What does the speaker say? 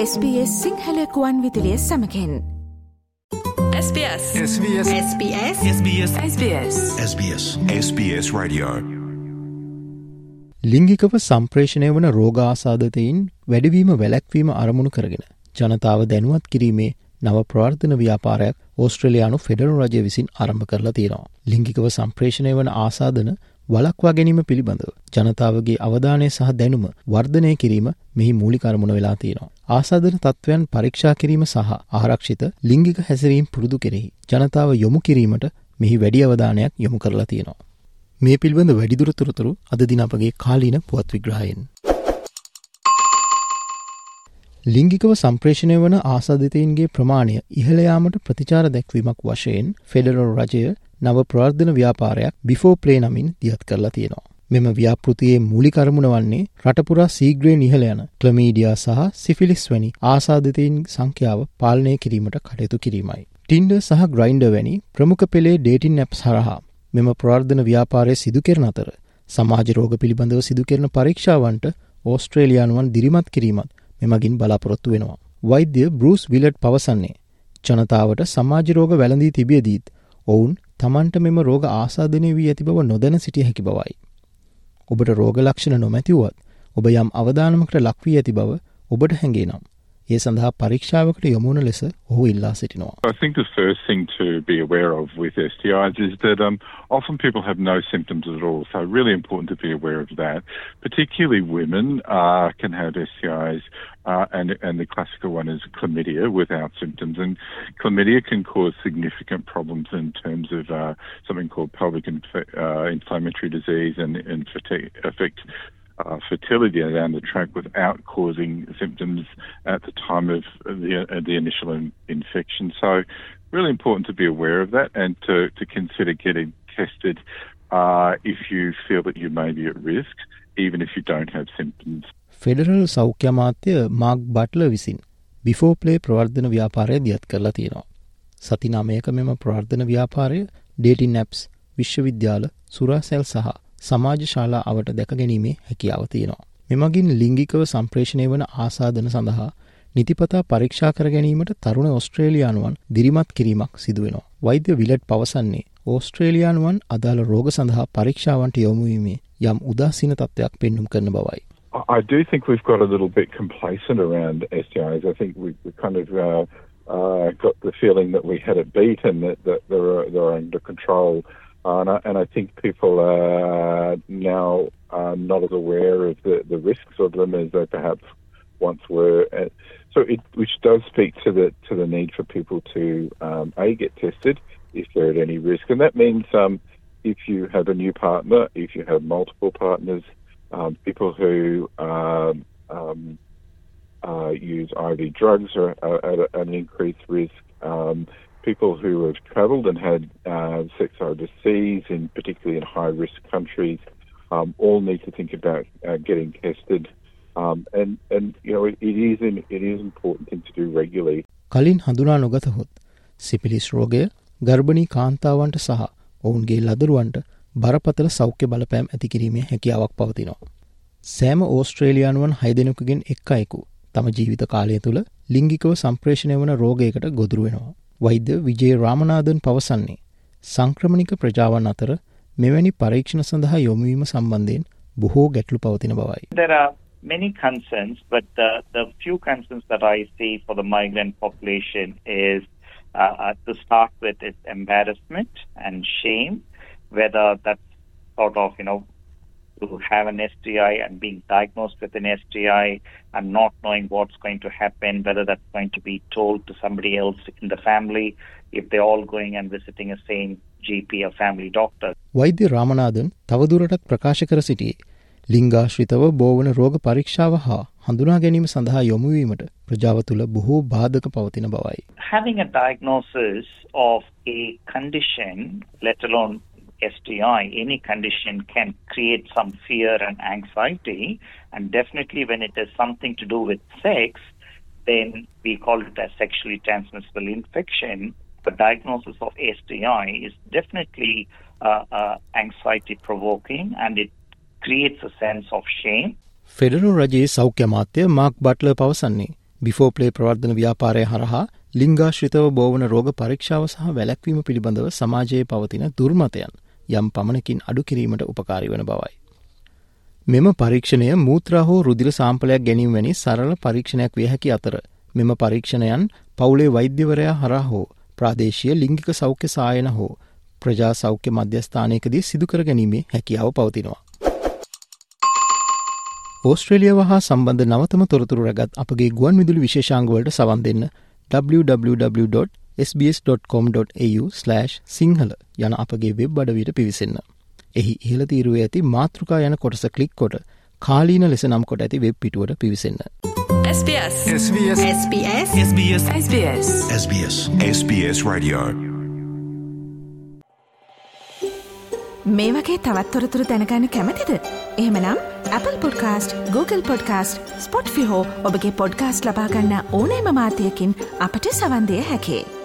SBS සිංහලකුවන් විදිලිය සමකෙන්. SBS SBS SBS SBS SBS SBS SBS Radio. ලිංගිකව සම්ප්‍රේෂණය වන රෝගාසාධතයින් වැඩිවීම වැලැක්වීම අරමුණු කරගෙන ජනතාව දැනුවත් කිරීමේ නව ප්‍රාර්ථන ව්‍යාපාරයක් ඕස්ට්‍රලයානු ෆෙඩරල් රජය විසින් ආරම්භ කරලා තියෙනවා. ලිංගිකව සම්ප්‍රේෂණය වන ආසාධන වලක්වා ගැනීම පිළිබඳව ජනතාවගේ අවධානය සහ දැනුම වර්ධනය කිරීම මෙහි මූලිකරමුණ වෙලා තියෙනවා. ආසාධන තත්ත්වයන් පරීක්ෂා කිරීම සහ ආරක්ෂිත ලිංගික හැසිරීම් පුරුදු කෙරෙහි ජනතාව යොමු කිරීමට මෙහි වැඩි අවධානයක් යොමු කරලා තියෙනවා. මේ පිළිබඳ වැඩිදුර තොරතුරු අද දින අපගේ කාලීන පුවත් විග්‍රහයෙන්. ලිංගිකව සම්ප්‍රේෂණය වන ආසාධිතයින්ගේ ප්‍රමාණය ඉහළයාමට ප්‍රතිචාර දැක්වීමක් වශයෙන් ෆෙඩරල් රජය නව ප්‍රාර්ධන ව්‍යාපාරයක් බිෆෝ ප්ලේ නමින් දියත් කරලා තියෙනවා. මෙම ව්‍යාපෘතියේ මූලිකරමුණ වන්නේ රටපුරා සීග්‍රේ නිහල යන ක්ලමීඩියා සහ සිෆිලිස් වැනි ආසාධිතයින් සංඛ්‍යාව පාලනය කිරීමට කටයුතු කිරීමයි. ටින්ඩ සහ ග්‍රයින්ඩ වැනි ප්‍රමුඛ පෙළේ ඩේටින් ඇප් සරහා මෙම ප්‍රාර්ධන ව්‍යාපාරය සිදුකෙරන අතර සමාජ රෝග පිළිබඳව සිදුකරන පරීක්ෂාවන්ට ඕස්ට්‍රේලියානුවන් දිරිමත් කිරීමත් මෙමගින් බලාපොරොත්තු වෙනවා. වෛද්‍ය බෘස් විලට් පවසන්නේ. ජනතාවට සමාජරෝග වැළඳී තිබියදීත් ඔවුන් තමන්ට මෙම රෝග ආසාධනය වී ඇති බව නොදැන සිටිය හැකි බවයි. ඔබට රෝග ලක්ෂණ නොමැතිවුවත් ඔබ යම් අවධානමකට ලක්වී ඇති බව ඔබට හැඟේ නම්. ඒ සඳහා පරීක්ෂාවකට යොමුණ ලෙස ඔහු ඉල්ලා සිටිනවා. I think the first thing to be aware of with STIs is that um, often people have no symptoms at all. So really important to be aware of that. Particularly women uh, can have STIs, uh, and and the classical one is chlamydia without symptoms. And chlamydia can cause significant problems in terms of uh, something called pelvic inf- uh, inflammatory disease and, and fati- affect uh, fertility down the track without causing symptoms at the time of the, uh, the initial in- infection. So, really important to be aware of that and to, to consider getting tested uh, if you feel that you may be at risk, even if you don't have symptoms. Federal සෞඛ්‍ය අමාත්‍ය Mark Butler විසින් before play ප්‍රවර්ධන ව්‍යාපාරය දියත් කරලා තියෙනවා. සති නමයක මෙම ප්‍රවර්ධන ව්‍යාපාරය ඩේටින් නැප්ස් විශ්වවිද්‍යාල සුරාසැල් සහ සමාජ ශාලා අවට දැක ගැනීමේ හැකියාව තියෙනවා. මෙමගින් ලිංගිකව සම්ප්‍රේෂණය වන ආසාධන සඳහා නිතිපතා පරීක්ෂා කර ගැනීමට තරුණ ඔස්ට්‍රේලියානුවන් දිරිමත් කිරීමක් සිදුවෙනවා. වෛද්‍ය විලට් පවසන්නේ ඕස්ට්‍රේලියානුවන් අදාළ රෝග සඳහා පරීක්ෂාවන්ට යොමුවීමේ යම් උදාසීන තත්ත්වයක් පෙන්නුම් කරන බවයි. I I do think we've got a little bit complacent around STIs. I think we, we kind of uh, uh, got the feeling that we had it beat and that, that they're, they're under control. Uh, and, I, and I think people are now uh, not as aware of the, the risks of them as they perhaps once were. Uh, so it, which does speak to the to the need for people to um, a get tested if they're at any risk, and that means um, if you have a new partner, if you have multiple partners, um, people who um, um, uh, use IV drugs are, are at, at an increased risk. Um, people who have travelled and had uh, sex overseas, in particularly in high risk countries, um, all need to think about uh, getting tested. Um, and and you know it, it is an, it is an important thing to do regularly. කලින් හඳුනා නොගතහොත් සිපිලිස් රෝගය ගර්භණී කාන්තාවන්ට සහ ඔවුන්ගේ ලදරුවන්ට බරපතල සෞඛ්‍ය බලපෑම් ඇතිකිරීමේ හැකියාවක් පවතිනවා. සෑම ඕස්ට්‍රේලියයානුවන් හයිදෙනකුගෙන් එක් අයෙකු තම ජීවිත කාලය තුළ ලිංගිකව සම්ප්‍රේෂණය වන රෝගයකට ගොදුරුවෙනවා. වෛද්‍ය විජේ රාමනාදන් පවසන්නේ. සංක්‍රමණික ප්‍රජාවන් අතර මෙවැනි පරීක්ෂණ සඳහා යොමුවීම සම්බන්ධයෙන් බොහෝ ගැටලු පවතින බවයි. There are many concerns, but the, the few concerns that I see for the migrant population is uh, uh, to start with is embarrassment and shame, whether that's sort of, you know, to have an STI and being diagnosed with an STI and not knowing what's going to happen, whether that's going to be told to somebody else in the family, if they're all going and visiting a same GP or family doctor. වෛද්‍ය රාමනාදන් තවදුරටත් ප්‍රකාශ කර සිටියේ. ලිංගාශ්‍රිතව බෝවන රෝග පරීක්ෂාව හා හඳුනා ගැනීම සඳහා යොමුවීමට ප්‍රජාව තුළ බොහෝ බාධක පවතින බවයි. Having a diagnosis of a condition, let alone STI, any condition can create some fear and anxiety. And definitely, when it has something to do with sex, then we call it a sexually transmissible infection. The diagnosis of STI is definitely uh, uh, anxiety provoking and it creates a sense of shame. Federal රජයේ සෞඛ්‍ය අමාත්‍ය Mark Butler පවසන්නේ බිෆෝපලේ ප්‍රවර්ධන ව්‍යාපාරය හරහා ලිංගාශ්‍රිතව බෝවන රෝග පරීක්ෂාව සහ වැලැක්වීම පිළිබඳව සමාජයේ පවතින දුර්මතයන් යම් පමණකින් අඩු කිරීමට උපකාරි වන බවයි. මෙම පරීක්ෂණය මූත්‍රා හෝ රුදිර සාම්පලයක් ගැනීම වැනි සරල පරීක්ෂණයක් විය හැකි අතර මෙම පරීක්ෂණයන් පවුලේ වෛද්‍යවරයා හරා හෝ ප්‍රාදේශීය ලිංගික සෞඛ්‍ය සායන හෝ ප්‍රජා සෞඛ්‍ය මධ්‍යස්ථානයකදී සිදුකර ගැනීමේ හැකියාව පවතිනවා. ඕස්ට්‍රේලියාව හා සම්බන්ධ නවතම තොරතුරු රැගත් අපගේ ගුවන් විදුලි විශේෂංගවලට සවන් දෙන්න www.sbs.com.au/ සිංහල යන අපගේ වෙබ් අඩවීට පිවිසන්න. එහි ඉහළ තීරුවේ ඇති මාතෘකා යන කොටස කලික් කොට කාලීන ලෙස නම් කොට ඇති වෙබ් පිටුවට පිවිසන්න. SBS SBS SBS SBS SBS SBS SBS Radio මේ වගේ තවත්තොරතුරු දැනගන්න කැමතිද. එහෙමනම් Apple podcast Google podcast Spotify ඔබගේ පොඩ්කාස්ට ලබාගන්න ඕනෑම මාතයකින් අපට සවන්දය හැකේ.